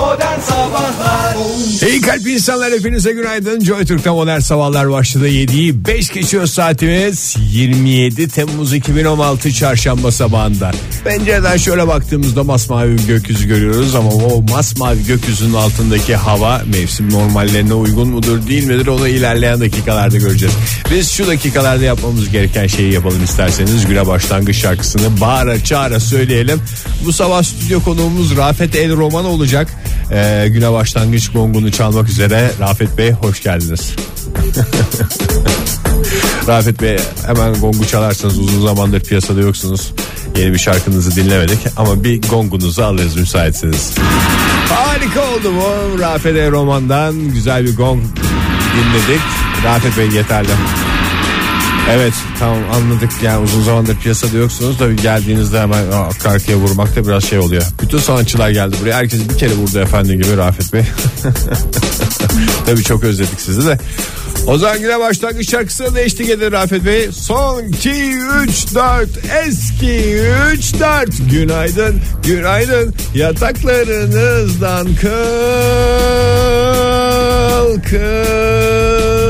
Modern Sabahlar İyi kalp insanlar hepinize günaydın. Joy Türk'te modern sabahlar başladı. 7'yi 5 geçiyor saatimiz. 27 Temmuz 2016 çarşamba sabahında. Pencereden şöyle baktığımızda masmavi bir gökyüzü görüyoruz ama o masmavi gökyüzünün altındaki hava mevsim normallerine uygun mudur değil midir onu ilerleyen dakikalarda göreceğiz. Biz şu dakikalarda yapmamız gereken şeyi yapalım isterseniz. Güne başlangıç şarkısını bağıra çağıra söyleyelim. Bu sabah stüdyo konuğumuz Rafet El Roman olacak. Ee, güne başlangıç gongunu çalmak üzere Rafet Bey hoş geldiniz. Rafet Bey hemen gongu çalarsanız uzun zamandır piyasada yoksunuz. Yeni bir şarkınızı dinlemedik ama bir gongunuzu alırız müsaitseniz. Harika oldu bu. Rafet Roman'dan güzel bir gong dinledik. Rafet Bey yeterli. Evet tamam anladık yani uzun zamandır piyasada yoksunuz da geldiğinizde hemen arka arkaya vurmak da biraz şey oluyor. Bütün sanatçılar geldi buraya herkes bir kere vurdu efendi gibi Rafet Bey. Tabii çok özledik sizi de. O zaman yine başlangıç şarkısına da eşlik Rafet Bey. Son 2, 3, 4 eski 3, 4 günaydın günaydın yataklarınızdan kalkın.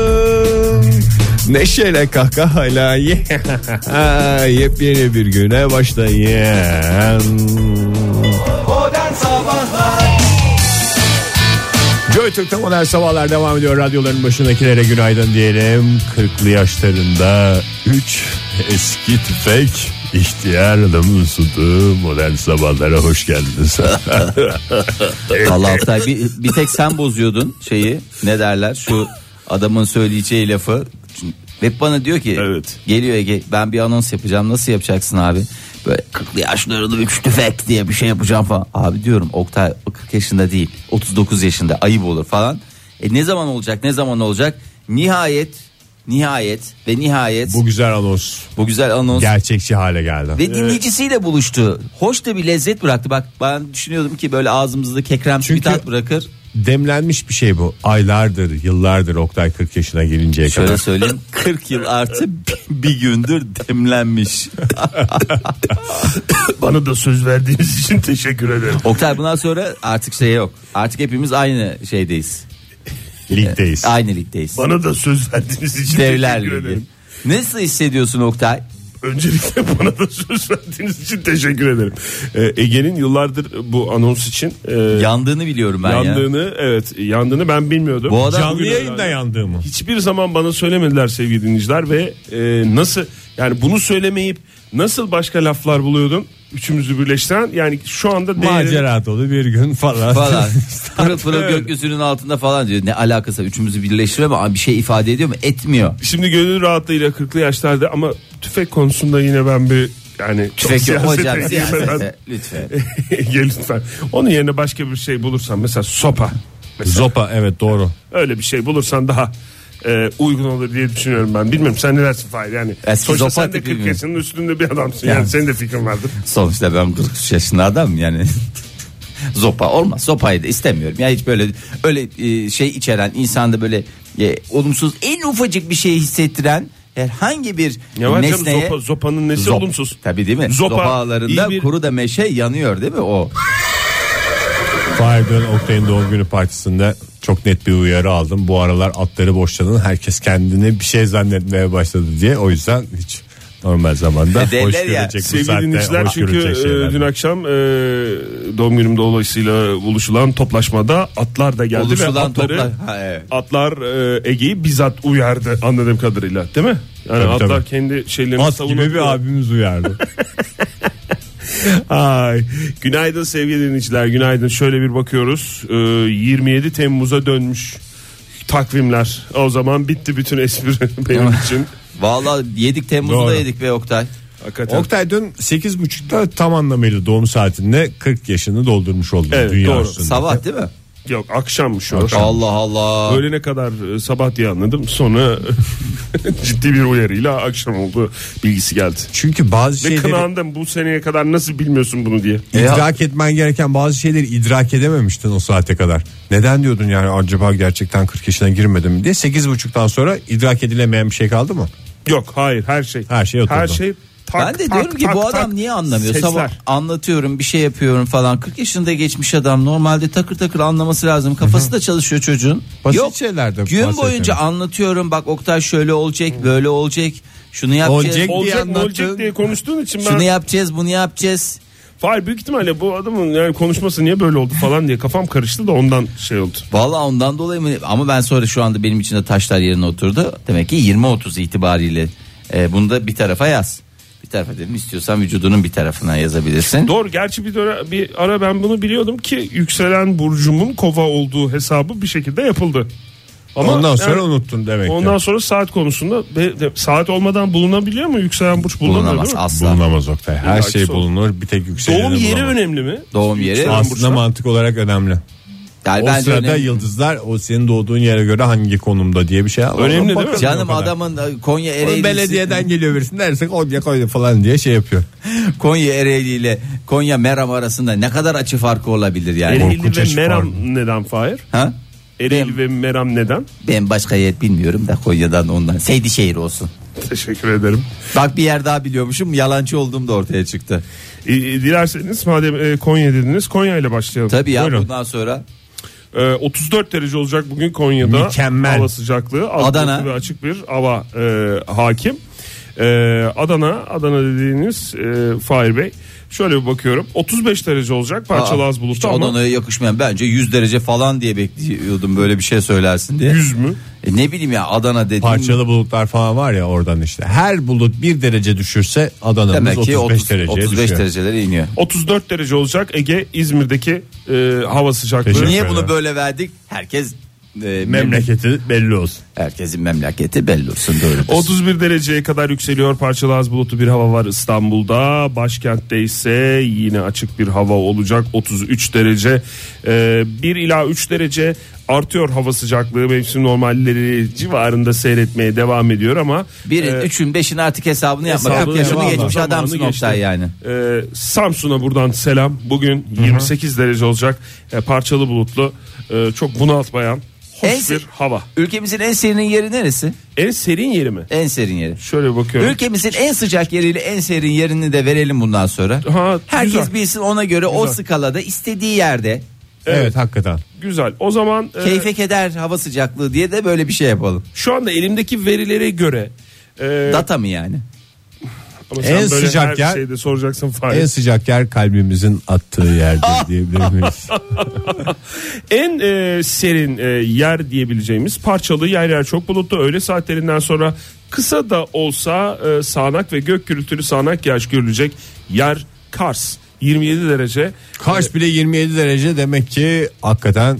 Neşeyle kahkahayla yepyeni bir güne Sabahlar Joy Türk'te modern sabahlar devam ediyor. Radyoların başındakilere günaydın diyelim. 40'lı yaşlarında 3 eski tüfek ihtiyar adamın sunduğu modern sabahlara hoş geldiniz. Allah Oktay bir, bir tek sen bozuyordun şeyi ne derler şu adamın söyleyeceği lafı. Hep bana diyor ki Evet. geliyor Ege ben bir anons yapacağım nasıl yapacaksın abi? Böyle 40'lı yaşlarında üç tüfek diye bir şey yapacağım falan. Abi diyorum Oktay 40 yaşında değil 39 yaşında ayıp olur falan. E ne zaman olacak ne zaman olacak? Nihayet nihayet ve nihayet Bu güzel anons bu güzel anons gerçekçi hale geldi. ve dinleyicisiyle buluştu. Hoş da bir lezzet bıraktı. Bak ben düşünüyordum ki böyle ağzımızda kekremsi bir Çünkü- tat bırakır. Demlenmiş bir şey bu. Aylardır, yıllardır Oktay 40 yaşına gelinceye Şöyle kadar. söyleyeyim 40 yıl artı bir gündür demlenmiş. Bana da söz verdiğiniz için teşekkür ederim. Oktay bundan sonra artık şey yok. Artık hepimiz aynı şeydeyiz. Ligdeyiz. Aynı ligdeyiz. Bana da söz verdiğiniz için Devler teşekkür Ligi. ederim. Nasıl hissediyorsun Oktay? Öncelikle bana da söz verdiğiniz için teşekkür ederim. Ee, Ege'nin yıllardır bu anons için e, Yandığını biliyorum ben ya. yandığını evet yandığını ben bilmiyordum. Bu adam Canlı yayında yandığımı. Hiçbir zaman bana söylemediler sevgili dinleyiciler ve e, nasıl yani bunu söylemeyip nasıl başka laflar buluyordum üçümüzü birleştiren yani şu anda değerini- Macera dolu bir gün falan. falan. pırıl pırıl Evet. gökyüzünün altında falan diyor. Ne alakası üçümüzü birleştiriyor ama bir şey ifade ediyor mu? Etmiyor. Şimdi gönül rahatlığıyla 40'lı yaşlarda ama tüfek konusunda yine ben bir yani Tüfek yok hocam siyasete lütfen. Lütfen. Onun yerine başka bir şey bulursan mesela sopa. Mesela Zopa evet doğru. öyle bir şey bulursan daha e, uygun olur diye düşünüyorum ben. Bilmiyorum sen ne dersin Fahir yani. Eski sonuçta sen de tipi 40 mi? yaşının üstünde bir adamsın yani. Yani. Senin de fikrin vardır. Sonuçta ben 43 yaşında adam yani. Zopa olmaz. Sopayı da istemiyorum. Ya hiç böyle öyle e, şey içeren insanda böyle e, olumsuz en ufacık bir şey hissettiren herhangi bir canım nesneye zopa, zopanın nesi Zop- olumsuz? Tabii değil mi? Zopa, Zopalarında bir- kuru da meşe yanıyor değil mi o? Dön Oktay'ın doğum günü partisinde çok net bir uyarı aldım. Bu aralar atları boşladın. Herkes kendini bir şey zannetmeye başladı diye. O yüzden hiç normal zamanda E, hoş görecek bu Sevgili saatte dinleyiciler hoş çünkü e, dün akşam e, doğum günüm dolayısıyla buluşulan toplaşmada atlar da geldi ve Oluşulan atları, toplar. Ha, evet. atlar e, Ege'yi bizzat uyardı anladığım kadarıyla değil mi? Yani Tabii, atlar tabii. kendi şeylerini At gibi bir abimiz uyardı. Ay, günaydın sevgili dinleyiciler günaydın şöyle bir bakıyoruz Ee, 27 Temmuz'a dönmüş takvimler o zaman bitti bütün espri benim için Vallahi yedik Temmuz'da Doğru. yedik ve Oktay. hakikaten Oktay dün 8.30'da tam anlamıyla doğum saatinde 40 yaşını doldurmuş oldu. Evet, dünya doğru. üstünde. Sabah değil mi? Yok akşammış o Allah Allah. öğlene kadar e, sabah diye anladım sonra ciddi bir uyarıyla akşam oldu bilgisi geldi Çünkü bazı ve şeyleri kınandım bu seneye kadar nasıl bilmiyorsun bunu diye idrak etmen gereken bazı şeyleri idrak edememiştin o saate kadar. Neden diyordun yani acaba gerçekten 40 yaşına girmedim mi diye 8.30'dan sonra idrak edilemeyen bir şey kaldı mı? yok hayır her şey Her şey oturdu. her şey tak, ben de tak, diyorum ki tak, bu tak. adam niye anlamıyor? Sesler. Sabah anlatıyorum bir şey yapıyorum falan. 40 yaşında geçmiş adam normalde takır takır anlaması lazım. Kafası da çalışıyor çocuğun. Basit Yok. şeylerde Gün boyunca anlatıyorum bak Oktay şöyle olacak böyle olacak. Şunu yapacağız. Olacak. diye Olacak mı anlattın. olacak diye konuştuğun için ben Şunu yapacağız bunu yapacağız. Fahir büyük ihtimalle bu adamın yani konuşması niye böyle oldu falan diye kafam karıştı da ondan şey oldu. Vallahi ondan dolayı mı? Ama ben sonra şu anda benim içinde taşlar yerine oturdu. Demek ki 20-30 itibariyle e, bunu da bir tarafa yaz. Bir tarafa dedim istiyorsan vücudunun bir tarafına yazabilirsin. Doğru gerçi bir, dönem, bir ara ben bunu biliyordum ki yükselen burcumun kova olduğu hesabı bir şekilde yapıldı. Ama Ondan sonra yani unuttun demek ki. Ondan sonra saat konusunda be- de- saat olmadan bulunabiliyor mu yükselen burç bulunamıyor Bulunamaz değil mi? asla. Bulunamaz Oktay. Her şey bulunur bir tek yükseleni Doğum yeri bulamaz. önemli mi? Doğum yeri. Yükselen Aslında burçlar. mantık olarak önemli. Yani o bence sırada önemli. yıldızlar o senin doğduğun yere göre hangi konumda diye bir şey var. Önemli değil mi? Canım adamın e, Konya Onun Ereğlisi belediyeden geliyor birisi derse Konya Konya falan diye şey yapıyor. Konya Ereğli ile Konya Meram arasında ne kadar açı farkı olabilir yani? Ereğli Korkunç ve Meram var. neden Fahir? Ha? Ereğli ve Meram neden? Ben başka yer bilmiyorum da Konya'dan ondan. Seydişehir olsun. Teşekkür ederim. Bak bir yer daha biliyormuşum yalancı olduğum da ortaya çıktı. E, e, dilerseniz madem e, Konya dediniz Konya ile başlayalım. Tabii ya Buyurun. bundan sonra E, 34 derece olacak bugün Konya'da. Mükemmel. Hava sıcaklığı. Adana. Ve açık bir hava e, hakim. E, Adana, Adana dediğiniz e, Fahir Bey. Şöyle bir bakıyorum. 35 derece olacak parçalı Aa, az bulutlu ama Adana'ya yakışmayan bence 100 derece falan diye bekliyordum böyle bir şey söylersin diye. 100 mü? E ne bileyim ya Adana dediğim Parçalı bulutlar falan var ya oradan işte. Her bulut bir derece düşürse Adana'mız demek ki 35 30, dereceye 35 düşüyor. derecelere iniyor. 34 derece olacak Ege İzmir'deki e, hava sıcaklığı. Teşekkür Niye bunu böyle verdik? Herkes e, Memleketi belli olsun. Herkesin memleketi belli olsun doğrudur. 31 dereceye kadar yükseliyor parçalı az bulutlu bir hava var İstanbul'da başkentte ise yine açık bir hava olacak 33 derece Ee, 1 ila 3 derece artıyor hava sıcaklığı mevsim normalleri civarında seyretmeye devam ediyor ama Birin, e, üçün, beşin artık hesabını yapmak. hesabı 40 yaşını geçmiş zamanı adamsın. Oktay yani. e, Samsun'a buradan selam bugün 28 derece olacak E, parçalı bulutlu e, çok bunaltmayan hoş En bir hava Ülkemizin en serin yeri neresi? en serin yeri mi? En serin yeri. Şöyle bakıyorum. Ülkemizin en sıcak yeriyle en serin yerini de verelim bundan sonra. Ha, Herkes güzel. bilsin ona göre o Güzel. skalada istediği yerde Evet, Evet. hakikaten. Güzel. O zaman e, keyfe keder hava sıcaklığı diye de böyle bir şey yapalım. şu anda elimdeki verilere göre e, Data mı yani? Ama sen En böyle sıcak her yer- şeyde soracaksın Fahir. En sıcak yer kalbimizin attığı yerdir diyebilir miyiz? En e, serin e, yer diyebileceğimiz parçalı yer yer çok bulutlu öğle saatlerinden sonra kısa da olsa e, sağanak ve gök gürültülü sağanak yağış görülecek yer Kars 27 derece. Kars bile 27 derece demek ki hakikaten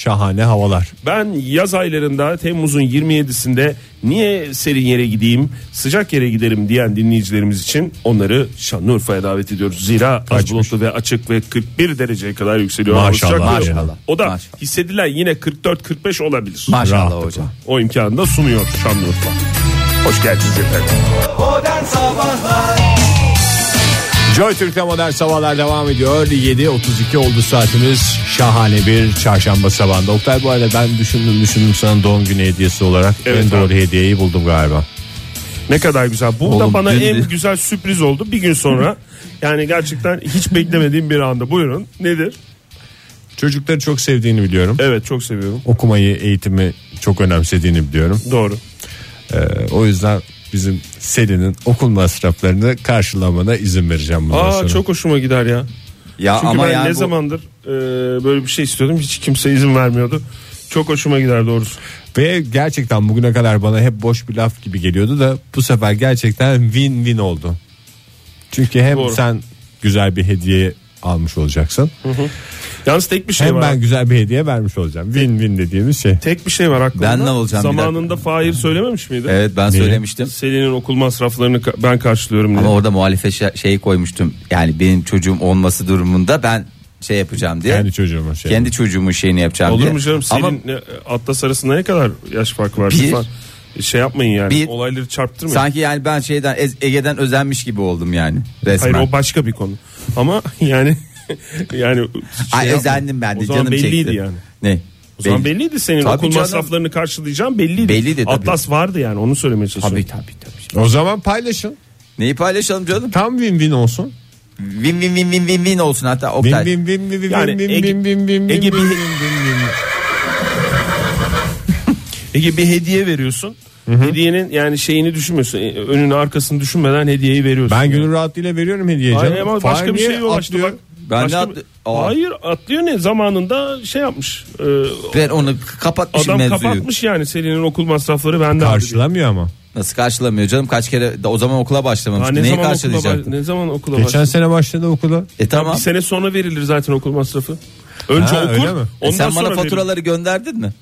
şahane havalar. Ben yaz aylarında Temmuz'un 27'sinde niye serin yere gideyim sıcak yere giderim diyen dinleyicilerimiz için onları Şanlıurfa'ya davet ediyoruz. Zira az bulutlu ve açık ve 41 dereceye kadar yükseliyor. Maşallah, maşallah. O da Maşallah. hissedilen yine 44-45 olabilir. Maşallah Rahatlıkla. hocam. O imkanı da sunuyor Şanlıurfa. Hoş geldiniz efendim. Modern Sabahlar Joy Türk'te modern sabahlar devam ediyor. 7.32 oldu saatimiz. Şahane bir çarşamba sabahında. Oktay bu arada ben düşündüm düşündüm sana doğum günü hediyesi olarak Evet en doğru abi. hediyeyi buldum galiba. Ne kadar güzel. Bu da Oğlum, bana dün en güzel sürpriz oldu. Bir gün sonra yani gerçekten hiç beklemediğim bir anda. Buyurun. Nedir? Çocukları çok sevdiğini biliyorum. Evet çok seviyorum. Okumayı, eğitimi çok önemsediğini biliyorum. Doğru. Ee, o yüzden bizim serinin okul masraflarını karşılamana izin vereceğim bundan Aa sonra. çok hoşuma gider ya. Ya Çünkü ama ben yani ne bu- zamandır e, böyle bir şey istiyordum. Hiç kimse izin vermiyordu. Çok hoşuma gider doğrusu. Ve gerçekten bugüne kadar bana hep boş bir laf gibi geliyordu da bu sefer gerçekten win-win oldu. Çünkü hem Doğru. sen güzel bir hediye almış olacaksın. Yalnız tek bir şey hem var. ben güzel bir hediye vermiş olacağım. Win-win dediğimiz şey. Tek bir şey var aklımda. Ben ne olacağım Zamanında Fahir söylememiş miydi? Evet ben Niye? söylemiştim. Selin'in okul masraflarını ka- ben karşılıyorum diye. Ama orada muhalife şa- şey koymuştum. Yani benim çocuğum olması durumunda ben şey yapacağım diye. Kendi çocuğuma şey. Kendi çocuğumun şeyini yapacağım Olur diye. mu canım? Ama Selin ne- Atlas arasında ne kadar yaş farkı var? Bir. Lütfen. Şey yapmayın yani. Bir. Olayları çarptırmayın. sanki yani ben şeyden Ege'den özenmiş gibi oldum yani resmen. Hayır o başka bir konu. Ama yani yani şey Ay yapma. özendim ben de O zaman canım belliydi çekti. yani. Ne? O zaman Belli- belliydi senin Tabii okul canım. masraflarını karşılayacağım belliydi. Belliydi tabii. Atlas vardı yani onu söylemeye çalışıyorum. Tabii tabii tabii. O zaman paylaşın. Neyi paylaşalım canım? Tam win win olsun. Win win win win win win olsun hatta Win Oktay. win win win win Yani win Ege- win win win win win win win. Ege bir hediye veriyorsun. Hediyenin yani şeyini düşünmüyorsun. e, Önünü arkasını düşünmeden hediyeyi veriyorsun. Ben gönül rahatlığıyla veriyorum hediye Hayır canım. ama Fahir başka bir şey atlıyor? bak. Ben de Başka bir- Aa. Hayır atlıyor ne zamanında şey yapmış. e, Ben onu kapatmışım adam mevzuyu. kapatmış yani Selin'in okul masrafları bende. abi. Karşılamıyor ama. Nasıl karşılamıyor canım kaç kere de o zaman okula Ha, başlamamıştı. ne Neyi zaman okula, karşılayacaktı? baş- ne zaman okula Geçen başladı? sene başladı okula. E tamam. Bir sene sonra verilir zaten okul masrafı. Önce Ha, öyle mi? E Ondan sen sonra bana verilir. faturaları gönderdin mi?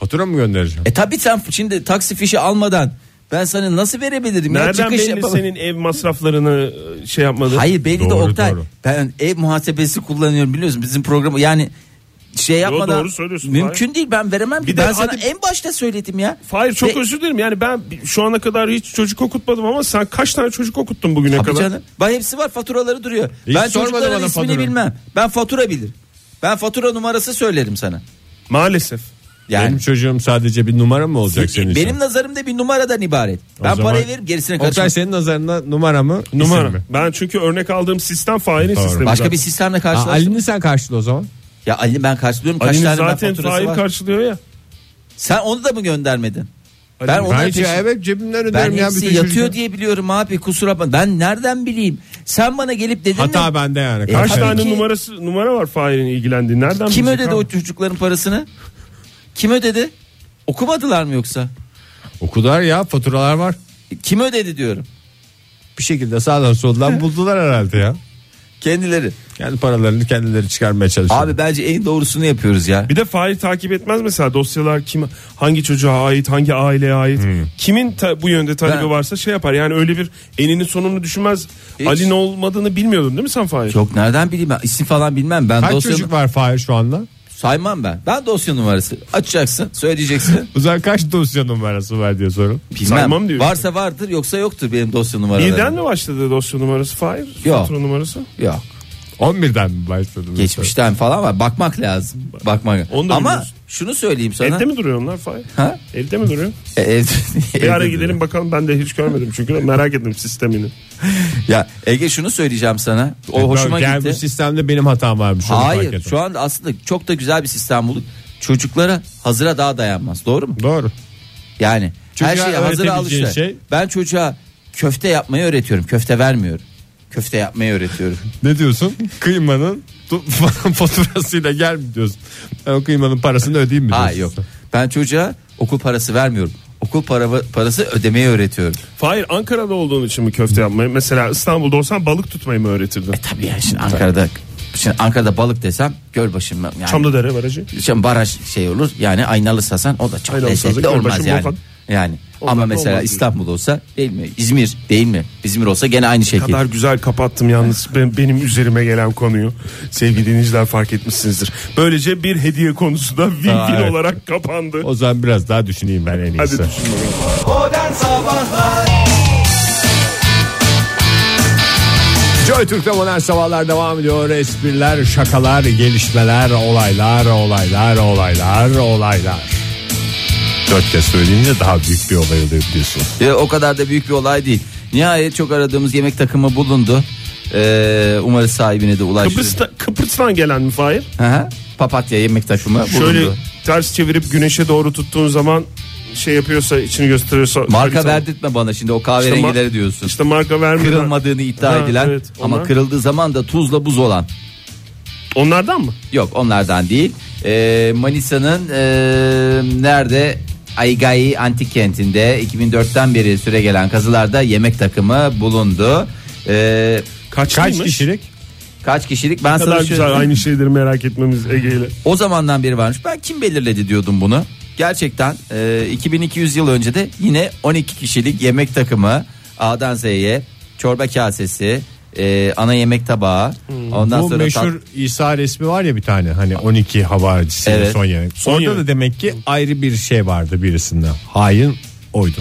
Fatura mı göndereceğim? E tabi sen şimdi taksi fişi almadan ben sana nasıl verebilirim? ya? Nereden Çıkış belli yapamam. senin ev masraflarını e, şey yapmadı? Hayır belli de Doğru, Oktay. doğru. Ben ev muhasebesi kullanıyorum biliyorsun bizim programı yani şey yapmadan doğru söylüyorsun, mümkün değil ben veremem Bir ki. de Ben sana hadi- en başta söyledim ya. Hayır çok Ve- özür dilerim yani ben şu ana kadar hiç çocuk okutmadım ama sen kaç tane çocuk okuttun bugüne Tabii kadar? canım. Bak hepsi var faturaları duruyor. Hiç ben çocukların bana ismini fatura. bilmem. Ben fatura bilir. Ben fatura numarası söylerim sana. Maalesef. Yani Benim çocuğum sadece bir numara mı olacak senin için? benim nazarımda bir numaradan ibaret. Ben zaman- parayı veririm gerisine karışmam. Oktay senin nazarında numara mı? Numara. mi? Ben çünkü örnek aldığım sistem Doğru. sistemi. Başka zaten. bir sistemle karşılaştım. Ali'ni sen karşıla o zaman. Ya Ali ben karşılıyorum kaç Ali'nin tane ben zaten var. karşılıyor ya. Sen onu da mı göndermedin? Ben Ali- Ben hiç peşin- evet cebimden Ben öderim ya. hepsi bütün yatıyor diye biliyorum abi kusura bakma. Ben nereden bileyim? Sen bana gelip dedin Hata mi? bende yani. E, Kaç tane ki. numarası numara var Fahir'in ilgilendiği? Nereden Kim ödedi abi? o çocukların parasını? Kim ödedi? Okumadılar mı yoksa? Okudular ya faturalar var. Kim ödedi diyorum. Bir şekilde sağdan soldan buldular herhalde ya. Kendileri. Kendi paralarını kendileri çıkarmaya çalışıyor. Abi bence en doğrusunu yapıyoruz ya. Bir de Fahir takip etmez mesela dosyalar kim hangi çocuğa ait hangi aileye ait kimin ta- bu yönde talebi Ben- varsa şey yapar yani öyle bir eninin sonunu düşünmez Hiç. Ali'nin olmadığını bilmiyordun değil mi sen Fahir? Çok nereden bileyim ben isim falan bilmem. Ben Kaç dosya çocuk var Fahir şu anda? Saymam ben. Ben dosya numarası açacaksın söyleyeceksin. O zaman kaç dosya numarası var diye sorun. Bilmem. Saymam diyor. Varsa vardır yoksa yoktur benim dosya numaralarım. Birden mi başladı dosya numarası Fahir? Yok. Fatura numarası? Yok. 11'den mi başladı? mesela? Geçmişten falan var. Bakmak lazım. Bakmak. Onu da Ama şunu söyleyeyim sana. Evde mi duruyor onlar Fahir? Ha? Evde mi duruyor? E, evde, Bir evde ara duruyor. gidelim bakalım ben de hiç görmedim çünkü merak ettim sistemini. Ya Ege şunu söyleyeceğim sana. O hoşuma yani gitti. bu sistemde benim hatam varmış. Hayır şu anda aslında çok da güzel bir sistem bulduk. Çocuklara hazıra daha dayanmaz. Doğru mu? Doğru. Yani her Çocuğa şeyi hazıra öğretebileceğin alıştı. şey- Ben çocuğa köfte yapmayı öğretiyorum. Köfte vermiyorum. Köfte yapmayı öğretiyorum. Ne diyorsun? Kıymanın tu- faturasıyla gel mi diyorsun? Ben o kıymanın parasını ödeyeyim mi diyorsun? Hayır yok. Ben çocuğa okul parası vermiyorum. Okul para, parası ödemeyi öğretiyorum. Fahir Ankara'da olduğun için mi köfte yapmayı? Mesela İstanbul'da olsan balık tutmayı mı öğretirdin? Tabii yani şimdi Ankara'da şimdi Ankara'da balık desem Gölbaşı mı? Yani, Çamlıdere barajı. Şimdi baraj şey olur yani aynalı sasan o da çok Aynalı lezzetli olmaz Gölbaşı, yani. Volkan. Yani Onlar ama mesela olmaz İstanbul olsa değil mi? İzmir değil mi? İzmir olsa gene aynı şekil. kadar güzel kapattım yalnız ben, benim üzerime gelen konuyu. Sevgili dinleyiciler fark etmişsinizdir. Böylece bir hediye konusu da Aa, evet. olarak kapandı. O zaman biraz daha düşüneyim ben en Hadi iyisi. düşün bakalım. Modern Sabahlar Joy Türk'te modern sabahlar devam ediyor. Espriler, şakalar, gelişmeler, olaylar, olaylar, olaylar, olaylar. Dört kez söyleyince daha büyük bir olay oluyor biliyorsun. E, o kadar da büyük bir olay değil. Nihayet çok aradığımız yemek takımı bulundu. Ee, umarız sahibine de ulaşır. Kıbrıs'ta, Kıbrıs'tan gelen mi Fahir? Hı hı. Papatya yemek takımı bulundu. Şöyle ters çevirip güneşe doğru tuttuğun zaman şey yapıyorsa içini gösteriyorsa. Marka harita- verdirtme bana şimdi o kahverengileri İşte diyorsun. İşte marka vermeden. Kırılmadığını iddia Ha, edilen evet, ama kırıldığı zaman da tuzla buz olan. Onlardan mı? Yok onlardan değil. Ee, Manisa'nın ee, nerede? Aygai Antik Kenti'nde 2004'ten beri süre gelen kazılarda yemek takımı bulundu. Ee, Kaç, Kaç kişilik? kaç kişilik? Ben Ne sana kadar şöyle- güzel aynı şeyleri merak etmemiz Ege ile. O zamandan beri varmış. Ben kim belirledi diyordum bunu. Gerçekten e, 2200 yıl önce de yine 12 kişilik yemek takımı A'dan Z'ye çorba kasesi, e, ana yemek tabağı. Ondan Bu sonra meşhur tat- İsa resmi var ya bir tane hani 12 havarisi Evet. son yemek. Son Orada yemek. da demek ki ayrı bir şey vardı birisinde. Hain oydu.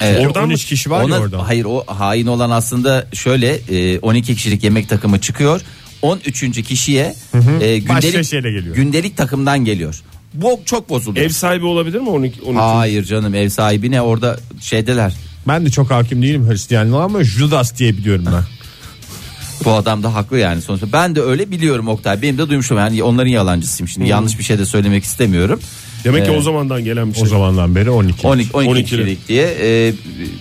Evet. Oradan Oradan 13 mı- kişi var Ona- ya orada. Hayır o hain olan aslında şöyle e, 12 kişilik yemek takımı çıkıyor. 13. kişiye e, Başka gündelik, şeyle geliyor. gündelik takımdan geliyor. Bu çok bozuldu. Ev sahibi olabilir mi 12 12? Hayır canım ev sahibi ne orada şeydeler. Ben de çok hakim değilim Hristiyanlığa ama Judas diye biliyorum ben. Bu adam da haklı yani sonuçta. Ben de öyle biliyorum Oktay. Benim de duymuşum yani onların yalancısıyım şimdi. Yanlış bir şey de söylemek istemiyorum. Demek ki Ee, o zamandan gelen bir şey. O zamandan beri 12. 12 12 12'lik. kişilik diye e,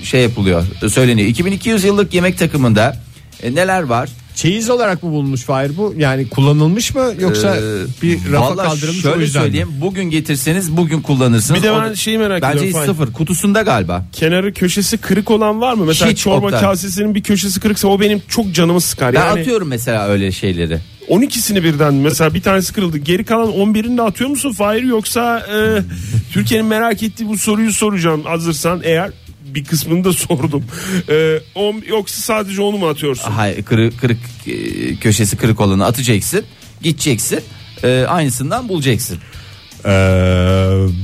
şey yapılıyor. Söyleniyor. 2200 yıllık yemek takımında e, neler var? Çeyiz olarak mı bulunmuş Fahir bu? Yani kullanılmış mı yoksa Ee, bir rafa kaldırılmış o şöyle yüzden söyleyeyim. mi? Bugün getirseniz bugün kullanırsınız. Bir de O ben da- şeyi merak Bence ediyorum, Fahir. sıfır. Kutusunda galiba. Kenarı köşesi kırık olan var mı? Mesela Hiç çorba Oktay. kasesinin bir köşesi kırıksa o benim çok canımı sıkar. Ben yani atıyorum mesela öyle şeyleri. 12'sini birden mesela bir tanesi kırıldı. Geri kalan 11'ini de atıyor musun Fahir yoksa e, Türkiye'nin merak ettiği bu soruyu soracağım hazırsan eğer bir kısmını da sordum. E, o, yoksa sadece onu mu atıyorsun? Hayır, kırık, kırık e, köşesi kırık olanı atacaksın. Gideceksin. e, aynısından bulacaksın. Ee,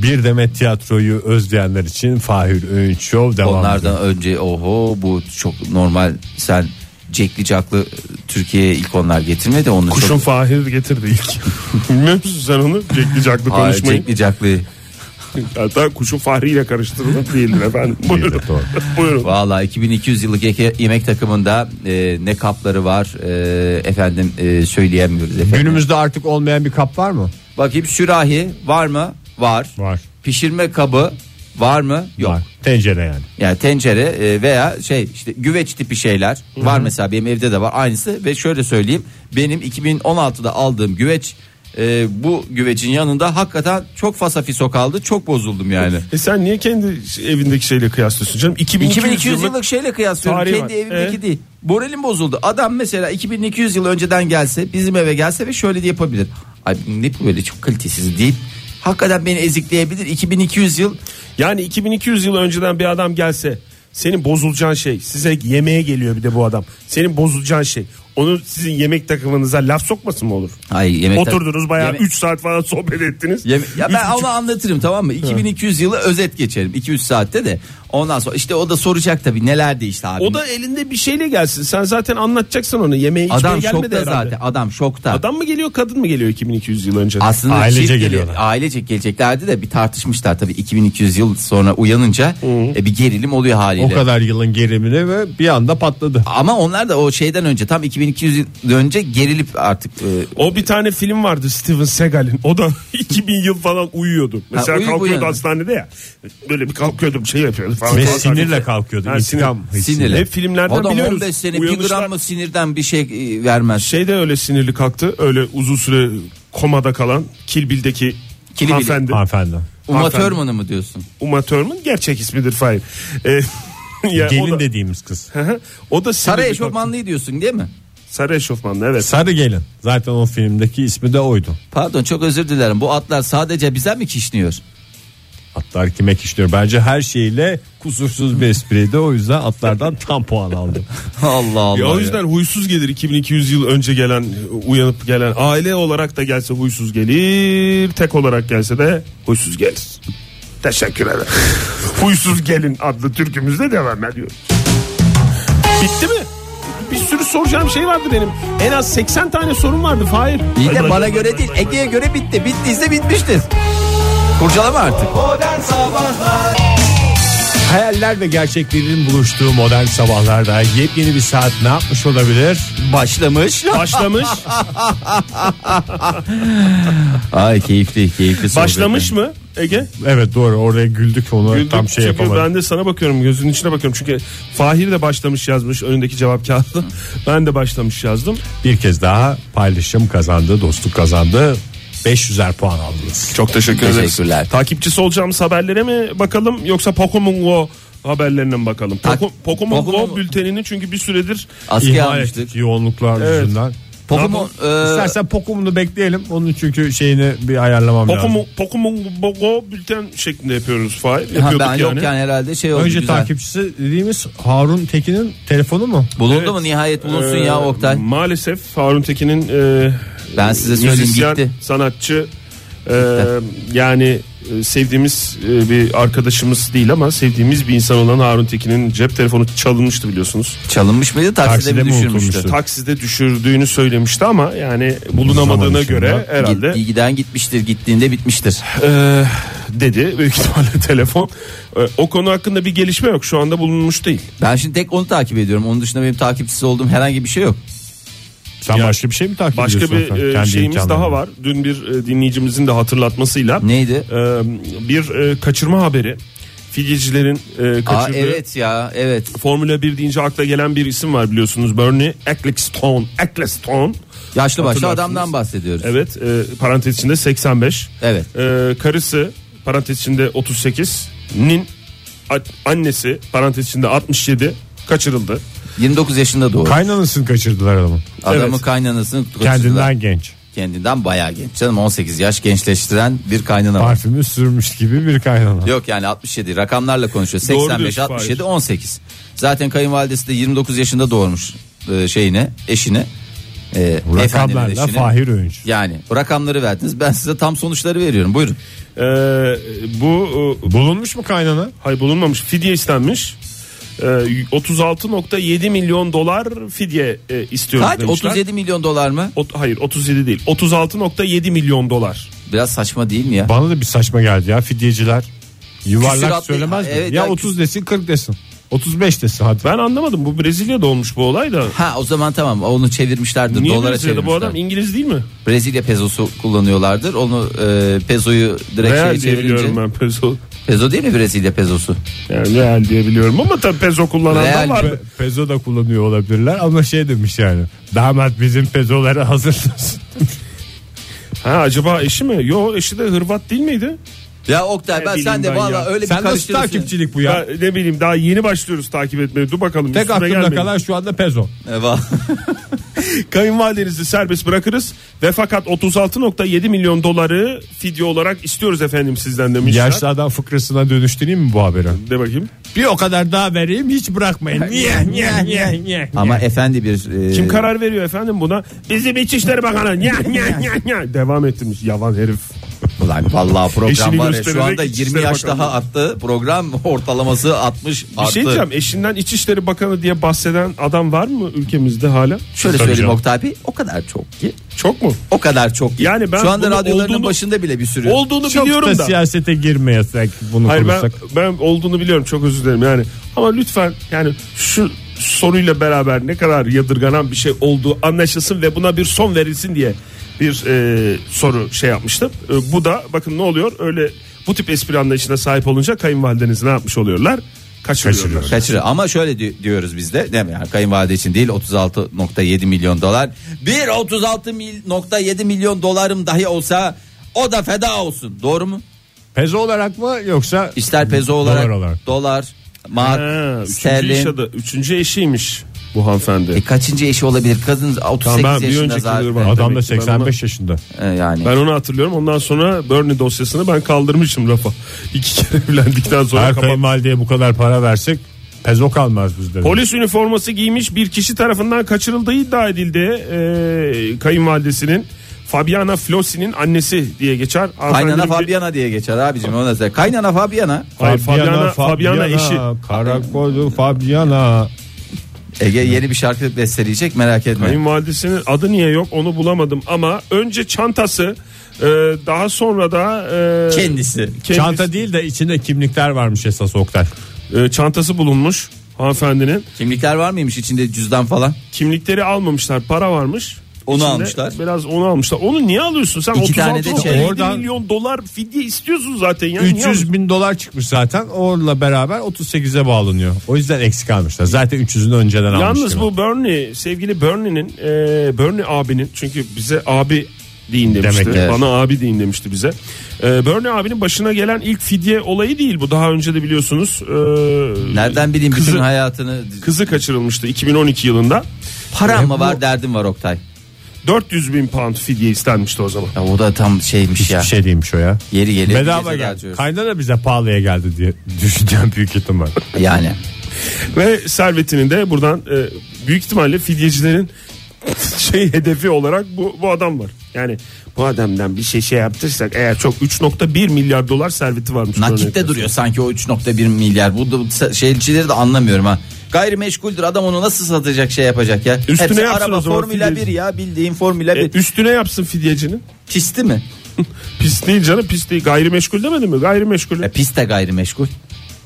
bir demet tiyatroyu özleyenler için Fahir Öğünç Show devam Onlardan ediyor. önce oho bu çok normal sen Cekli Caklı Türkiye'ye ilk onlar getirmedi onu Kuşun çok Fahir getirdi ilk. Bilmiyor musun sen onu? Cekli caklı Hayır, konuşmayı. Cekli Caklı Hatta kuşun Fahri ile karıştırılır değildir efendim. Buyurun. doğru. Buyurun. Valla 2200 yıllık yeke- yemek takımında e, ne kapları var e, efendim e, söyleyemiyoruz efendim. Günümüzde artık olmayan bir kap var mı? Bakayım sürahi var mı? Var. Var. Pişirme kabı var mı? Yok. Var. Tencere yani. Yani tencere e, veya şey işte güveç tipi şeyler var mesela benim evde de var aynısı ve şöyle söyleyeyim benim 2016'da aldığım güveç e, bu güvecin yanında hakikaten çok fasafiso kaldı çok bozuldum yani. E sen niye kendi evindeki şeyle kıyaslıyorsun canım? 2200, 2200 yıllık yıllık şeyle kıyaslıyorum kendi var. evimdeki E? değil. Moralim bozuldu. Adam mesela 2200 yıl önceden gelse bizim eve gelse ve şöyle de yapabilir. Ay ne bu böyle çok kalitesiz deyip hakikaten beni ezikleyebilir. 2200 yıl Yani 2200 yıl önceden bir adam gelse senin bozulacağın şey size yemeğe geliyor bir de bu adam. Senin bozulacağın şey onu sizin yemek takımınıza laf sokmasın mı olur? ay yemek Oturdunuz bayağı 3 saat falan sohbet ettiniz. Yeme- ya ben buçuk- onu anlatırım tamam mı? 2200 yılı özet geçerim 2-3 saatte de. Ondan sonra işte o da soracak tabii neler değişti abi. O da elinde bir şeyle gelsin. Sen zaten anlatacaksın onu. Yemeğe içmeye adam gelmedi şokta herhalde. zaten. Adam şokta. Adam mı geliyor kadın mı geliyor 2200 yıl önce? aslında Ailece çift geli- geliyorlar. Ailecek geleceklerdi de bir tartışmışlar tabii 2200 yıl sonra uyanınca e, bir gerilim oluyor haliyle. O kadar yılın gerimine ve bir anda patladı. Ama onlar da o şeyden önce tam 2200 yıl önce gerilip artık e, O bir tane film vardı Steven Seagal'in. O da 2000 yıl falan uyuyordu. Mesela uyuyup kalkıyordu uyanıyor. hastanede ya. Böyle bir kalkıyordu bir şey yapıyordu falan. Ve sinirle kalkıyordu. Ha, İntikam hissiyle. sinirli. Hep filmlerden Adam biliyoruz. 15 sene bir gram mı sinirden bir şey e, vermez. Şey de öyle sinirli kalktı. Öyle uzun süre komada kalan Kill Bill'deki Kill Bill. hanımefendi. Hanımefendi. Uma. Thurman'ı mı diyorsun? Uma Thurman gerçek ismidir Fahir. Ee, ya Gelin o da, dediğimiz kız. o da Sarı eşofmanlıyı diyorsun değil mi? Sarı eşofmanlı evet. Sarı gelin. Zaten o filmdeki ismi de oydu. Pardon çok özür dilerim. Bu atlar sadece bize mi kişniyor? Atlar kime kişniyor? Bence her şeyle kusursuz bir espriydi. O yüzden atlardan tam puan aldı. Allah Allah. Ya o ya. yüzden huysuz gelir 2200 yıl önce gelen uyanıp gelen aile olarak da gelse huysuz gelir tek olarak gelse de huysuz gelir. Teşekkür ederim. huysuz gelin adlı türkümüzde devam ediyoruz. Bitti mi? Bir sürü soracağım şey vardı benim. En az 80 tane sorum vardı Fahir. İyi de bana göre değil Ege'ye göre bitti. Bittiyse bitmiştir. Kurcalama artık. Modern Sabahlar Hayaller ve gerçeklerin buluştuğu modern sabahlarda yepyeni bir saat ne yapmış olabilir? Başlamış. Başlamış. Ay keyifli keyifli. sohbet. Başlamış mı Ege? Evet doğru oraya güldük onu Güldük tam şey çünkü yapamadık. ben de sana bakıyorum gözünün içine bakıyorum çünkü Fahir de başlamış yazmış önündeki cevap kağıdı ben de başlamış yazdım Bir kez daha paylaşım kazandı, dostluk kazandı. 500'er puan aldınız. çok teşekkür ederiz Teşekkürler. takipçisi olacağımız haberlere mi bakalım yoksa Pokemon Go haberlerine mi bakalım Tak- Poko- Pokemon, Pokemon- Go bültenini çünkü bir süredir Askıya İhmal almıştık. ettik yoğunluklar Evet. yüzünden. Pokemon e, İstersen Pokemon'u bekleyelim. Onun çünkü şeyini bir ayarlamam lazım. Pokemon, Pokemon Go bülten şeklinde yapıyoruz Fahir ha, ben yani. yokken herhalde şey oldu Önce güzel. takipçisi dediğimiz Harun Tekin'in telefonu mu? Bulundu Evet. mu nihayet bulunsun Ee, ya Oktay. Maalesef Harun Tekin'in e, Ben size söyleyeyim, müzisyen, gitti. sanatçı e, yani sevdiğimiz e, bir arkadaşımız değil ama sevdiğimiz bir insan olan Harun Tekin'in cep telefonu çalınmıştı biliyorsunuz. Çalınmış mıydı takside, Takside mi düşürmüştü? Takside düşürdüğünü söylemişti ama yani bulunamadığına Bulunamadı göre herhalde Giden gitmiştir gittiğinde bitmiştir. e, dedi büyük ihtimalle telefon. E, o konu hakkında bir gelişme yok. Şu anda bulunmuş değil. Ben şimdi tek onu takip ediyorum. Onun dışında benim takipçisi olduğum herhangi bir şey yok. Sen Ya, başka bir şey mi takip Başka ediyorsun? bir efendim? e, Kendi şeyimiz daha var. Dün bir e, dinleyicimizin de hatırlatmasıyla Neydi? e, bir e, kaçırma haberi. Fidyecilerin e, Aa kaçırdığı evet ya evet. Formula 1 deyince akla gelen bir isim var biliyorsunuz. Bernie Ecclestone. Ecclestone. Yaşlı başlı adamdan bahsediyoruz. Evet e, parantez içinde 85. Evet. E, karısı parantez içinde 38. Nin annesi parantez içinde 67 kaçırıldı. 29 yaşında doğru. Kaynanasını kaçırdılar adamın. Adamın Evet. kaynanasını Kendinden kaçırdılar. genç. Kendinden bayağı genç. Canım 18 yaş gençleştiren bir kaynana var. Parfümü sürmüş gibi bir kaynana. Yok yani 67 rakamlarla konuşuyor. Doğru 85 diyorsun, 67 Fahir. 18. Zaten kayınvalidesi de 29 yaşında doğurmuş e, şeyine, eşine. E, efendinin Rakamlarla eşine. Fahir Öğünç. Yani bu rakamları verdiniz. Ben size tam sonuçları veriyorum. Buyurun. E, bu e, Bulunmuş mu kaynana? hay bulunmamış fidye istenmiş. E, 36.7 milyon dolar fidye e, istiyoruz Kaç? demişler. 37 milyon dolar mı? Ot- hayır 37 değil 36.7 milyon dolar. Biraz saçma değil mi ya? Bana da bir saçma geldi ya fidyeciler. Yuvarlak Küsuratlı- söylemez mi? Evet ya ya, 30 desin 40 desin. 35 desin hadi. Ben anlamadım bu Brezilya'da olmuş bu olay da. Ha o zaman tamam onu çevirmişlerdir Niye dolara Brezilya'da bu çevirmişler. adam İngiliz değil mi? Brezilya pezosu kullanıyorlardır. Onu e, pezoyu direkt Real şeye diye biliyorum çevirince. ben peso. Pezo değil mi Brezilya pezosu? Yani real diye biliyorum ama tabii peso kullanan Real da var. Pe- Pezo da kullanıyor olabilirler ama şey demiş yani. Damat bizim pezoları hazırlasın. Ha acaba eşi mi? Yo eşi de Hırvat değil miydi? Ya Oktay Ne ben sen de ben valla ya. öyle bir Sen nasıl takipçilik bu ya? Ya. ne bileyim daha yeni başlıyoruz takip etmeye. Dur bakalım. Tek aklımda gelmeyin. kalan şu anda pezo. Eyvah. Kayınvalidenizi serbest bırakırız ve fakat 36.7 milyon doları fidye olarak istiyoruz efendim sizden demişler. Yaşlı adam fıkrasına dönüştüreyim mi bu haberi? De bakayım. Bir o kadar daha vereyim hiç bırakmayın. Niye niye niye niye? Ama efendi bir e, Kim karar veriyor efendim buna? Bizim İçişleri Bakanı. Nya, nya, nya, nya. Devam ettirmiş yavan herif. Ulan vallahi program Eşini var ya şu göstererek anda 20 İçişleri yaş Bakanlığı. daha arttı. Program ortalaması 60 Bir arttı. şey diyeceğim eşinden İçişleri Bakanı diye bahseden adam var mı ülkemizde hala? Şöyle Tabii söyleyeyim canım. Oktay Bey o kadar çok ki. Çok mu? O kadar çok ki. Yani ben Şu anda bunu radyoların olduğunu- başında bile bir sürü. Olduğunu Çok biliyorum da da. siyasete girmeyesek bunu Hayır ben, konuşsak. ben olduğunu biliyorum çok özür dilerim yani. Ama lütfen yani şu soruyla beraber ne kadar yadırganan bir şey olduğu anlaşılsın ve buna bir son verilsin diye bir e, soru şey yapmıştım. E, bu da bakın ne oluyor öyle bu tip espri anlayışına sahip olunca kayınvalideniz ne yapmış oluyorlar? Kaçırıyorlar. Kaçırıyor. Ama şöyle di- diyoruz biz de. Değil mi? Yani kayınvalide için değil 36.7 milyon dolar. Bir 36.7 milyon dolarım dahi olsa o da feda olsun. Doğru mu? Pezo olarak mı yoksa İster pezo olarak, Dolar olarak. dolar, Ha, mark, üçüncü, iş sterlin. adı, üçüncü eşiymiş bu hanımefendi. E kaçıncı eşi olabilir? Kadın 38 Tamam, ben bir yaşında önceki zaten. Adam da ki ben 85 yaşında. E, yani. Ben onu hatırlıyorum. Ondan sonra Bernie dosyasını ben kaldırmışım rafa. İki kere evlendikten sonra Her kayınvalideye bu kadar para versek pezo kalmaz bizde. Polis üniforması giymiş bir kişi tarafından kaçırıldığı iddia edildi. Ee, kayınvalidesinin Fabiana Flossi'nin annesi diye geçer. Kaynana bir- Fabiana diye geçer abicim. Ona da. Kaynana Fabiana. Hayır, Fabiana, Fabiana, eşi. Karakoldu Fabiana. Ege yeni bir şarkı besteleyecek merak etme. Kayınvalidesinin adı niye yok onu bulamadım ama önce çantası e, daha sonra da e, Kendisi. kendisi- Çanta değil de içinde kimlikler varmış esas Oktay. e, çantası bulunmuş hanımefendinin. Kimlikler var mıymış içinde cüzdan falan? Kimlikleri almamışlar para varmış. Onu İçinde almışlar. Biraz onu almışlar. Onu niye alıyorsun sen? İki tane de 36.7 çeyrek. Oradan- milyon dolar fidye istiyorsun zaten. Ya. Niye 300 bin dolar çıkmış zaten. Onunla beraber 38'e bağlanıyor. O yüzden eksik almışlar. Zaten 300'ünü önceden almış. Yalnız bu Bernie sevgili Bernie'nin e, Bernie abinin çünkü bize abi deyin demişti. Demek ki. Bana abi deyin demişti bize. E, Bernie abinin başına gelen ilk fidye olayı değil bu. Daha önce de biliyorsunuz. e, Nereden bileyim bütün kızı, hayatını. kızı kaçırılmıştı 2012 yılında. Param E, mı bu- var derdim var Oktay. 400 bin pound fidye istenmişti o zaman. Ya o da tam şeymiş ya. bir şey değilmiş o ya. Yeri geliyor. Bedava geldi. Kaynana bize pahalıya geldi diye düşüneceğim büyük ihtimal. Yani. Ve servetinin de buradan e, büyük ihtimalle fidyecilerin şey hedefi olarak bu, bu adam var. Yani bu adamdan bir şey şey yaptırsak eğer çok 3.1 milyar dolar serveti varmış. Nakitte duruyor sanki o 3.1 milyar. Bu da şeycileri de anlamıyorum ha. Gayrimeşguldür adam onu nasıl satacak şey yapacak ya. Üstüne Hepsi yapsın araba Formula fidyeci. 1 ya bildiğin Formula 1. E, üstüne yapsın fidyecinin. Pisti mi? pis değil canım pis değil. Gayrimeşgul demedin mi? Gayrimeşgul. E, pis de gayrimeşgul.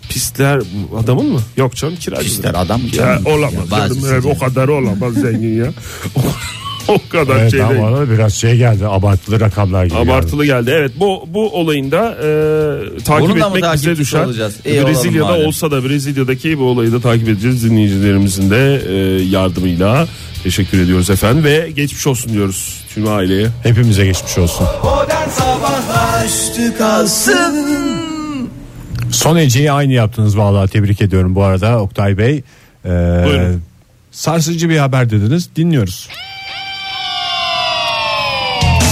Pistler adamın mı? Yok canım kiracı. Pistler adam mı Ya, olamaz Ya, canım. o kadar olamaz zengin ya. O, kadar Evet şey değil. ama biraz şey geldi abartılı rakamlar gibi Abartılı geldi. Evet bu bu olayında e, takip Bunun da etmek bize düşer. olacağız? İyi olalım Brezilya'da madem. olsa da Brezilya'daki bu olayı da takip edeceğiz dinleyicilerimizin de e, yardımıyla. Teşekkür ediyoruz efendim ve geçmiş olsun diyoruz tüm aileye. Hepimize geçmiş olsun. Son Ece'yi aynı yaptınız vallahi tebrik ediyorum bu arada Oktay Bey. Ee, Buyurun. sarsıcı bir haber dediniz dinliyoruz.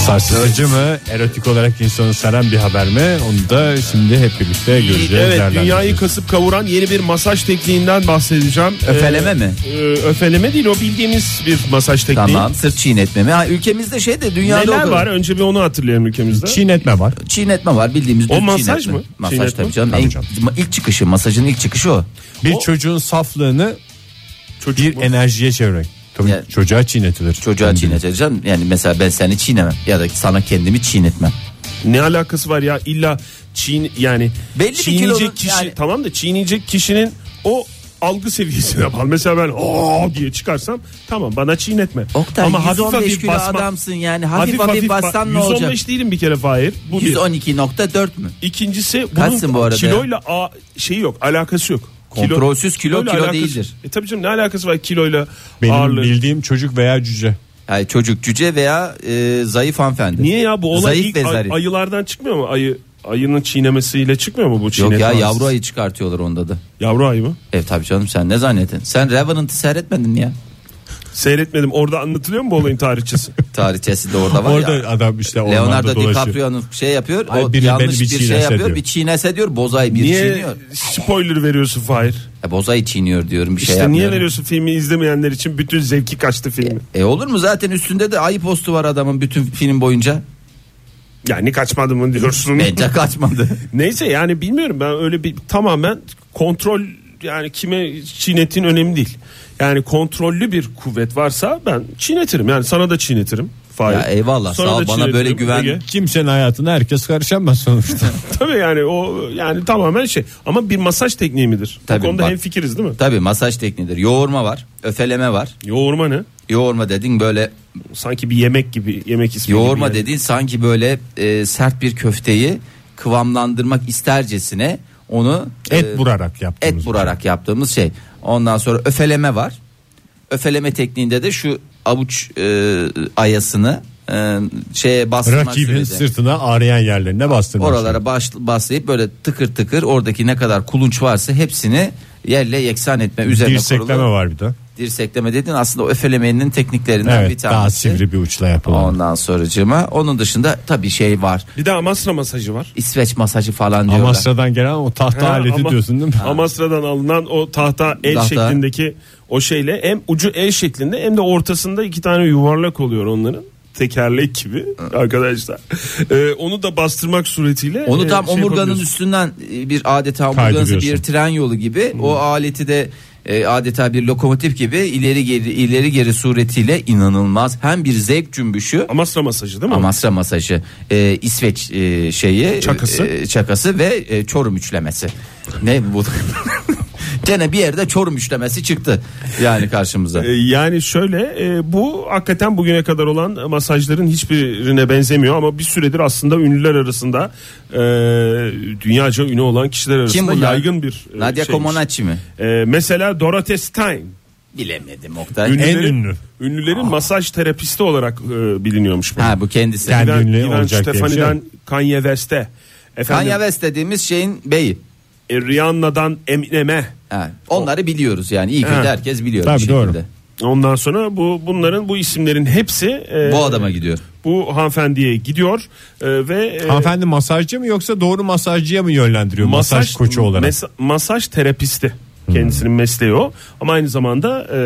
Sarsıcı mı erotik olarak insanı saran bir haber mi onu da şimdi hep birlikte göreceğiz. Evet dünyayı kasıp kavuran yeni bir masaj tekniğinden bahsedeceğim. Öfeleme Ee, mi? e, öfeleme değil o bildiğimiz bir masaj tekniği. Tamam sırt çiğnetme mi? Ha, ülkemizde şey de dünyada Neler o kadar. var önce bir onu hatırlayalım ülkemizde. Çiğnetme var. Çiğnetme var bildiğimiz O masaj çiğnetme. mı? Masaj Çiğnetme? tabii canım. Tabii En- canım. ilk çıkışı masajın ilk çıkışı o. Bir O- çocuğun saflığını Çocuk bir mu? enerjiye çevirmek. Tabii Ya- çocuğa çiğnetilir. Çocuğa Yani çiğneteceğim. Yani mesela ben seni çiğnemem ya da sana kendimi çiğnetmem. Ne alakası var ya illa çiğn yani Belli çiğneyecek kilonun kişi yani- tamam da çiğneyecek kişinin o algı seviyesine bağlı. Mesela ben o diye çıkarsam tamam bana çiğnetme. Oktay Ama hafif 115 hafif kilo basma. adamsın yani hafif hafif, ba- bassan ne 115 olacak? değilim bir kere Fahir. Bu bir. 112.4 mü? İkincisi Kaçsın bunun bu arada kiloyla a, şeyi yok alakası yok. Kontrolsüz kilo, kilo alakası- değildir. E tabii canım ne alakası var kiloyla Benim ağırlığı. bildiğim çocuk veya cüce. Yani çocuk cüce veya e, zayıf hanımefendi. Niye ya bu olay Zayıf ilk ve zarif. ayılardan çıkmıyor mu? Ayı ayının çiğnemesiyle çıkmıyor mu bu Yok çiğnetme? ya hadisesi? yavru ayı çıkartıyorlar onda da. Yavru ayı mı? Evet tabii canım sen ne zannettin? Sen Revenant'ı seyretmedin mi ya? Seyretmedim. Orada anlatılıyor mu bu olayın tarihçesi? Tarihçesi de orada var Orada ya. adam işte Leonardo. DiCaprio'nun şey yapıyor. Ay, o yanlış bir bir, şey yapıyor. diyor. Bir çiğnese diyor. Bozay bir niye çiğniyor. spoiler veriyorsun Fahir? E, bozayı çiğniyor diyorum bir şey işte niye yapmıyorum. veriyorsun filmi izlemeyenler için bütün zevki kaçtı filmi. E olur mu zaten üstünde de ayı postu var adamın bütün film boyunca. Yani kaçmadı mı diyorsun. Bence kaçmadı. Neyse yani bilmiyorum ben öyle bir tamamen kontrol yani kime çiğnettiğin önemli değil. Yani kontrollü bir kuvvet varsa ben çiğnetirim. Yani sana da çiğnetirim. Fahir. Ya eyvallah, Sana sağ ol. Bana böyle güven- Ege. Kimsenin hayatına herkes karışamaz sonuçta. Tabii yani o yani tamamen şey ama bir masaj tekniği midir? Tabii, Bu konuda bak. hem fikiriz değil mi? Tabii masaj tekniğidir. Yoğurma var. Öfeleme var. Yoğurma ne? Yoğurma dedin böyle Sanki bir yemek gibi yemek ismi yoğurma gibi yani. dediğin sanki böyle e, sert bir köfteyi kıvamlandırmak istercesine onu Et e, vurarak yaptığımız. et vurarak yaptığımız şey. Ondan sonra öfeleme var. Öfeleme tekniğinde de şu avuç e, ayasını e, şeye bastırmak Rakibin sürede. sırtına ağrıyan yerlerine bastırmak. Oralara baş, baslayıp böyle tıkır tıkır oradaki ne kadar kulunç varsa hepsini yerle yeksan etme üzerine Dirsekleme kurulu. var bir de. Dirsekleme dediğin aslında öfelemenin tekniklerinden bir Evet tanesi. daha sivri bir uçla yapılan. Ondan sonracığıma onun dışında tabii şey var. Bir de Amasra masajı var. İsveç masajı falan diyorlar. Amasra'dan gelen o tahta Ha, aleti ama- diyorsun değil mi? Amasra'dan alınan o tahta el Tahta. şeklindeki o şeyle hem ucu el şeklinde hem de ortasında iki tane yuvarlak oluyor onların. Tekerlek gibi arkadaşlar. Ee, onu da bastırmak suretiyle Onu e, tam şey omurganın yapabiliyorsun. üstünden e, bir adeta omurganızı Kaydırıyorsun. bir tren yolu gibi o aleti de e, adeta bir lokomotif gibi ileri geri ileri geri suretiyle inanılmaz hem bir zevk cümbüşü Amasra masajı değil mi? Amasra masajı, e, İsveç e, şeyi, Çakısı. e, çakası ve e, Çorum üçlemesi. Ne bu? Gene bir yerde Çorum üçlemesi çıktı yani karşımıza. Ee, Yani şöyle e, bu hakikaten bugüne kadar olan masajların hiçbirine benzemiyor ama bir süredir aslında ünlüler arasında e, dünyaca ünlü olan kişiler arasında Kim yaygın bir e, Nadia şeymiş. Comaneci mi? Mesela Dorothy Stein Bilemedim Oktay. ünlülerin, ünlü. ünlülerin masaj terapisti olarak e, biliniyormuş. bu. Ha bu kendisi. Kendi Given, ünlü Given olacak şey Stefani'den. Kanye West'e efendim Kanye West dediğimiz şeyin beyi. e, Rihanna'dan Eminem'e Ha, onları biliyoruz yani iyi kötü Ha. herkes biliyor. Tabii, bir doğru. ondan sonra bu bunların bu isimlerin hepsi e, Bu adama gidiyor. bu hanımefendiye gidiyor e, ve e, Hanımefendi masajcı mı yoksa doğru masajcıya mı yönlendiriyor masaj, koçu olarak? mesa- masaj terapisti. Kendisinin mesleği o. Ama aynı zamanda e,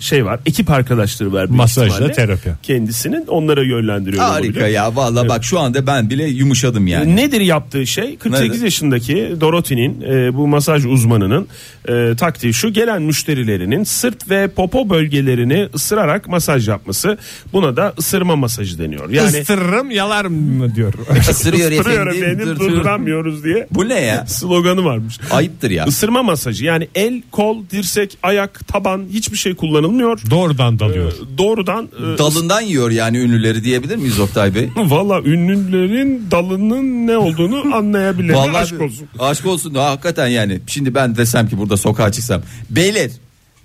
şey var. Ekip arkadaşları var. büyük Masajla ihtimalle. terapi. Kendisinin onlara yönlendiriyor. Harika olabilir. ya valla bak şu anda ben bile yumuşadım yani. Nedir yaptığı şey? 48 Nedir? yaşındaki Dorothy'nin e, bu masaj uzmanının e, taktiği şu gelen müşterilerinin sırt ve popo bölgelerini ısırarak masaj yapması. Buna da ısırma masajı deniyor. Yani Istırırım yalarım mı diyor. Isırıyor ısırıyor efendim. efendim dur- dur. durduramıyoruz diye. Bu ne ya? Sloganı varmış. Ayıptır ya. Isırma masajı yani el, kol, dirsek, ayak, taban hiçbir şey kullanılmıyor. Doğrudan dalıyor. E, Doğrudan e, Dalından yiyor yani ünlüleri diyebilir miyiz Oktay Bey? Valla ünlülerin dalının ne olduğunu anlayabilir. Vallahi Aşk olsun. Aşk olsun. Ha, hakikaten yani. Şimdi ben desem ki burada sokağa çıksam. Beyler,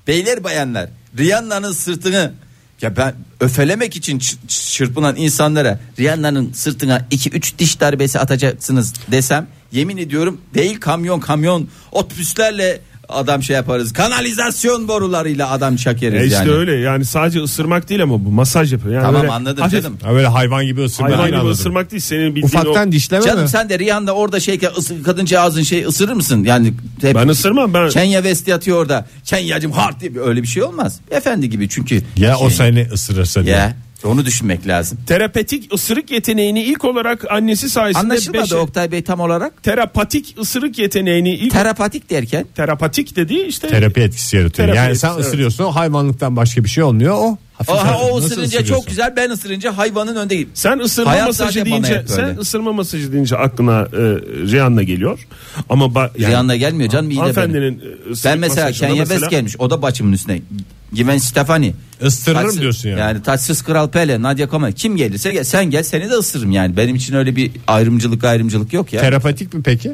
beyler bayanlar. Rihanna'nın sırtını ya ben öfelemek için çırpınan insanlara Rihanna'nın sırtına 2-3 diş darbesi atacaksınız desem yemin ediyorum değil kamyon kamyon otobüslerle adam şey yaparız. Kanalizasyon borularıyla adam çakeriz E işte yani. öyle yani sadece ısırmak değil ama bu masaj yapıyor. Yani Tamam böyle anladım hafif canım. Ha böyle hayvan gibi ısırma Hayvan gibi anladım. ısırmak değil senin bildiğin Ufaktan o. dişleme Canım mi? sen de Rihanna orada şeyken ısı, kadıncağızın şey ısırır mısın? Yani hep Ben ısırmam ben. Kenya West yatıyor orada. Kenyacım hard diye öyle bir şey olmaz. Efendi gibi çünkü. Ya o Şey- seni ısırırsa diye. Ya onu düşünmek lazım. Terapetik ısırık yeteneğini ilk olarak annesi sayesinde Anlaşılmadı beşe- Oktay Bey tam olarak. terapatik ısırık yeteneğini ilk Terapatik derken terapatik dediği işte Terapi etkisi yaratıyor. Terapi yani etkisi, sen evet. ısırıyorsun hayvanlıktan başka bir şey olmuyor. O hafif Aha, hafif. o Nasıl ısırınca çok güzel ben ısırınca hayvanın önde gibi. sen ısırma Hayat masajı deyince sen ısırma masajı deyince aklına e, Rihanna geliyor. Ama ba- yani, Rihanna gelmiyor canım iyi de benim. Ben mesela Kenya mesela- West gelmiş o da başımın üstüne. Given Stefani. Isırırım Taçsız- diyorsun yani. Yani taçsız Kral Pele, Nadia Coman kim gelirse gel, sen gel seni de ısırırım yani. Benim için öyle bir ayrımcılık ayrımcılık yok ya. Terapatik mi peki?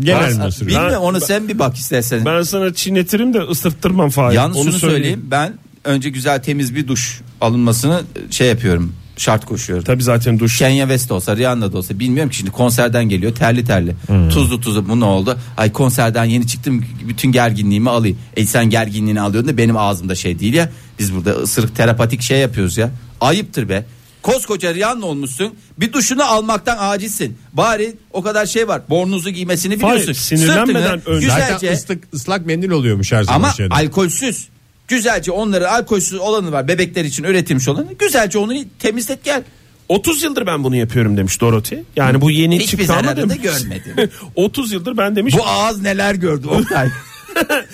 Genel Ben- mi? Bilmiyorum onu Ben- sen bir bak istersen. Ben sana çiğnetirim de ısırttırmam Fahir. Yalnız Onu şunu söyleyeyim ben önce güzel temiz bir duş alınmasını şey yapıyorum şart koşuyorum. Tabii zaten duş. Kenya West olsa Rihanna da olsa bilmiyorum ki şimdi konserden geliyor terli terli Hmm. tuzlu tuzlu bu ne oldu ay konserden yeni çıktım bütün gerginliğimi alayım e sen gerginliğini alıyorsun da benim ağzımda şey değil ya biz burada ısırık terapatik şey yapıyoruz ya ayıptır be koskoca Rihanna olmuşsun bir duşunu almaktan acizsin bari o kadar şey var bornozu giymesini Hayır, biliyorsun sinirlenmeden Sırtını önce- Zaten güzelce ıslık, ıslak mendil oluyormuş her zaman ama şeyde. alkolsüz. Güzelce onları alkolsüz olanı var bebekler için üretilmiş olanı. Güzelce onu temizlet gel. 30 yıldır ben bunu yapıyorum demiş Dorothy. Yani bu yeni Hiçbir çıktı ama demiş. görmedim. 30 yıldır ben demiş Bu ağız neler gördü Oktay.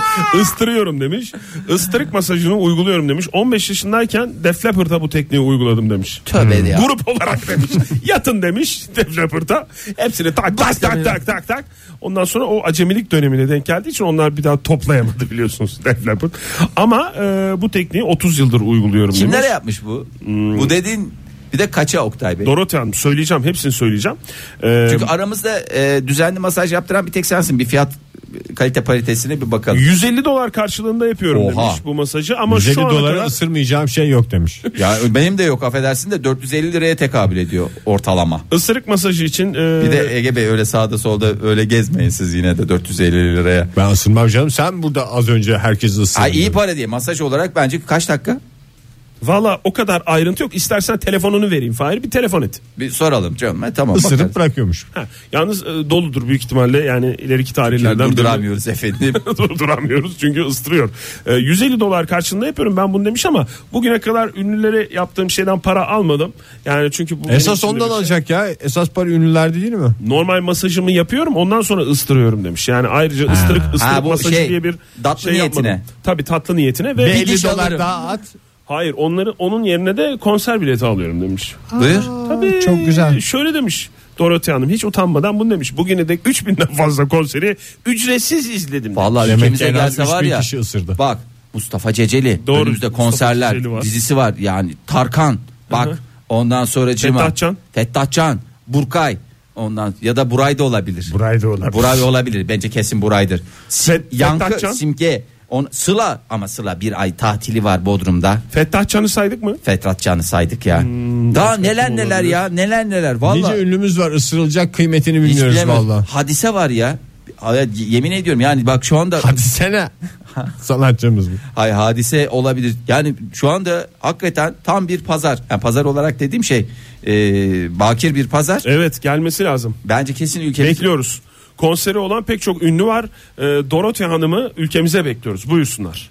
ıstırıyorum demiş. Istırık masajını uyguluyorum demiş. 15 yaşındayken Def Leppard'a bu tekniği uyguladım demiş. Tövbe ya. Grup olarak demiş. Yatın demiş Def Leppard'a. Hepsini tak tak tak tak tak tak. Ondan sonra o acemilik dönemine denk geldiği için onlar bir daha toplayamadı biliyorsunuz Def Leppard. Ama e, bu tekniği 30 yıldır uyguluyorum Kimlere demiş. yapmış bu? Hmm. Bu dediğin bir de kaça Oktay Bey? Dorothy Hanım söyleyeceğim hepsini söyleyeceğim. E, Çünkü aramızda e, düzenli masaj yaptıran bir tek sensin. Bir fiyat kalite paritesine bir bakalım. 150 dolar karşılığında yapıyorum Oha. demiş bu masajı ama 150 şu ana dolara kadar ısırmayacağım şey yok demiş. Ya benim de yok affedersin de 450 liraya tekabül ediyor ortalama. ısırık masajı için e, Bir de Ege Bey öyle sağda solda öyle gezmeyin siz yine de 450 liraya. Ben ısırmam canım. Sen burada az önce herkesi ısırdın. Ay iyi para diye masaj olarak bence kaç dakika? Valla o kadar ayrıntı yok. İstersen telefonunu vereyim Fahir bir telefon et. Bir soralım canım. Ha, tamam Isırıp bakarız. bırakıyormuş. Ha, yalnız e, doludur büyük ihtimalle yani ileriki tarihlerden birinde- Durduramıyoruz efendim. Durduramıyoruz çünkü ıstırıyor. E, 150 dolar karşılığında yapıyorum ben bunu demiş ama bugüne kadar ünlülere yaptığım şeyden para almadım. Yani çünkü bu Esas ondan şey. alacak ya. Esas para ünlülerde değil mi? Normal masajımı yapıyorum ondan sonra ıstırıyorum demiş. Yani ayrıca ıstırık ıstırık Ha, bu masajı şey, diye bir tatlı şey niyetine. yapmadım. Tabii tatlı niyetine ve Ve Bir diş 50 dolar daha at. Hayır onları onun yerine de konser bileti alıyorum demiş. Buyur. Tabii çok güzel. Şöyle demiş Dorothy Hanım hiç utanmadan bunu demiş. Bugüne dek 3000'den fazla konseri ücretsiz izledim. Vallahi Demek ülkemize en az gelse var 3000 ya. kişi ısırdı. Bak Mustafa Ceceli Doğru, önümüzde Mustafa konserler Ceceli var. dizisi var yani Tarkan bak Hı hı. ondan sonra Cima Fettahcan. Fettahcan Burkay ondan ya da Buray da olabilir. Buray da olabilir. Buray olabilir bence kesin Buray'dır. Si- Fet- Yankı. Simge on, Sıla ama Sıla bir ay tatili var Bodrum'da. Fettah Can'ı saydık mı? Fetrat Can'ı saydık ya. Daha neler neler olabilir. ya neler neler Nice vallahi. ünlümüz var ısırılacak kıymetini Hiç bilmiyoruz bilemiyorum. valla. Hadise var ya. Ay, Yemin ediyorum yani bak şu anda Hadi sene. Sanatçımız bu. Hay hadise olabilir. Yani şu anda hakikaten tam bir pazar. Yani pazar olarak dediğim şey e, bakir bir pazar. Evet gelmesi lazım. Bence kesin ülkemiz. Bekliyoruz. Konseri olan pek çok ünlü var. Ee, Dorothy Hanım'ı ülkemize bekliyoruz. Buyursunlar.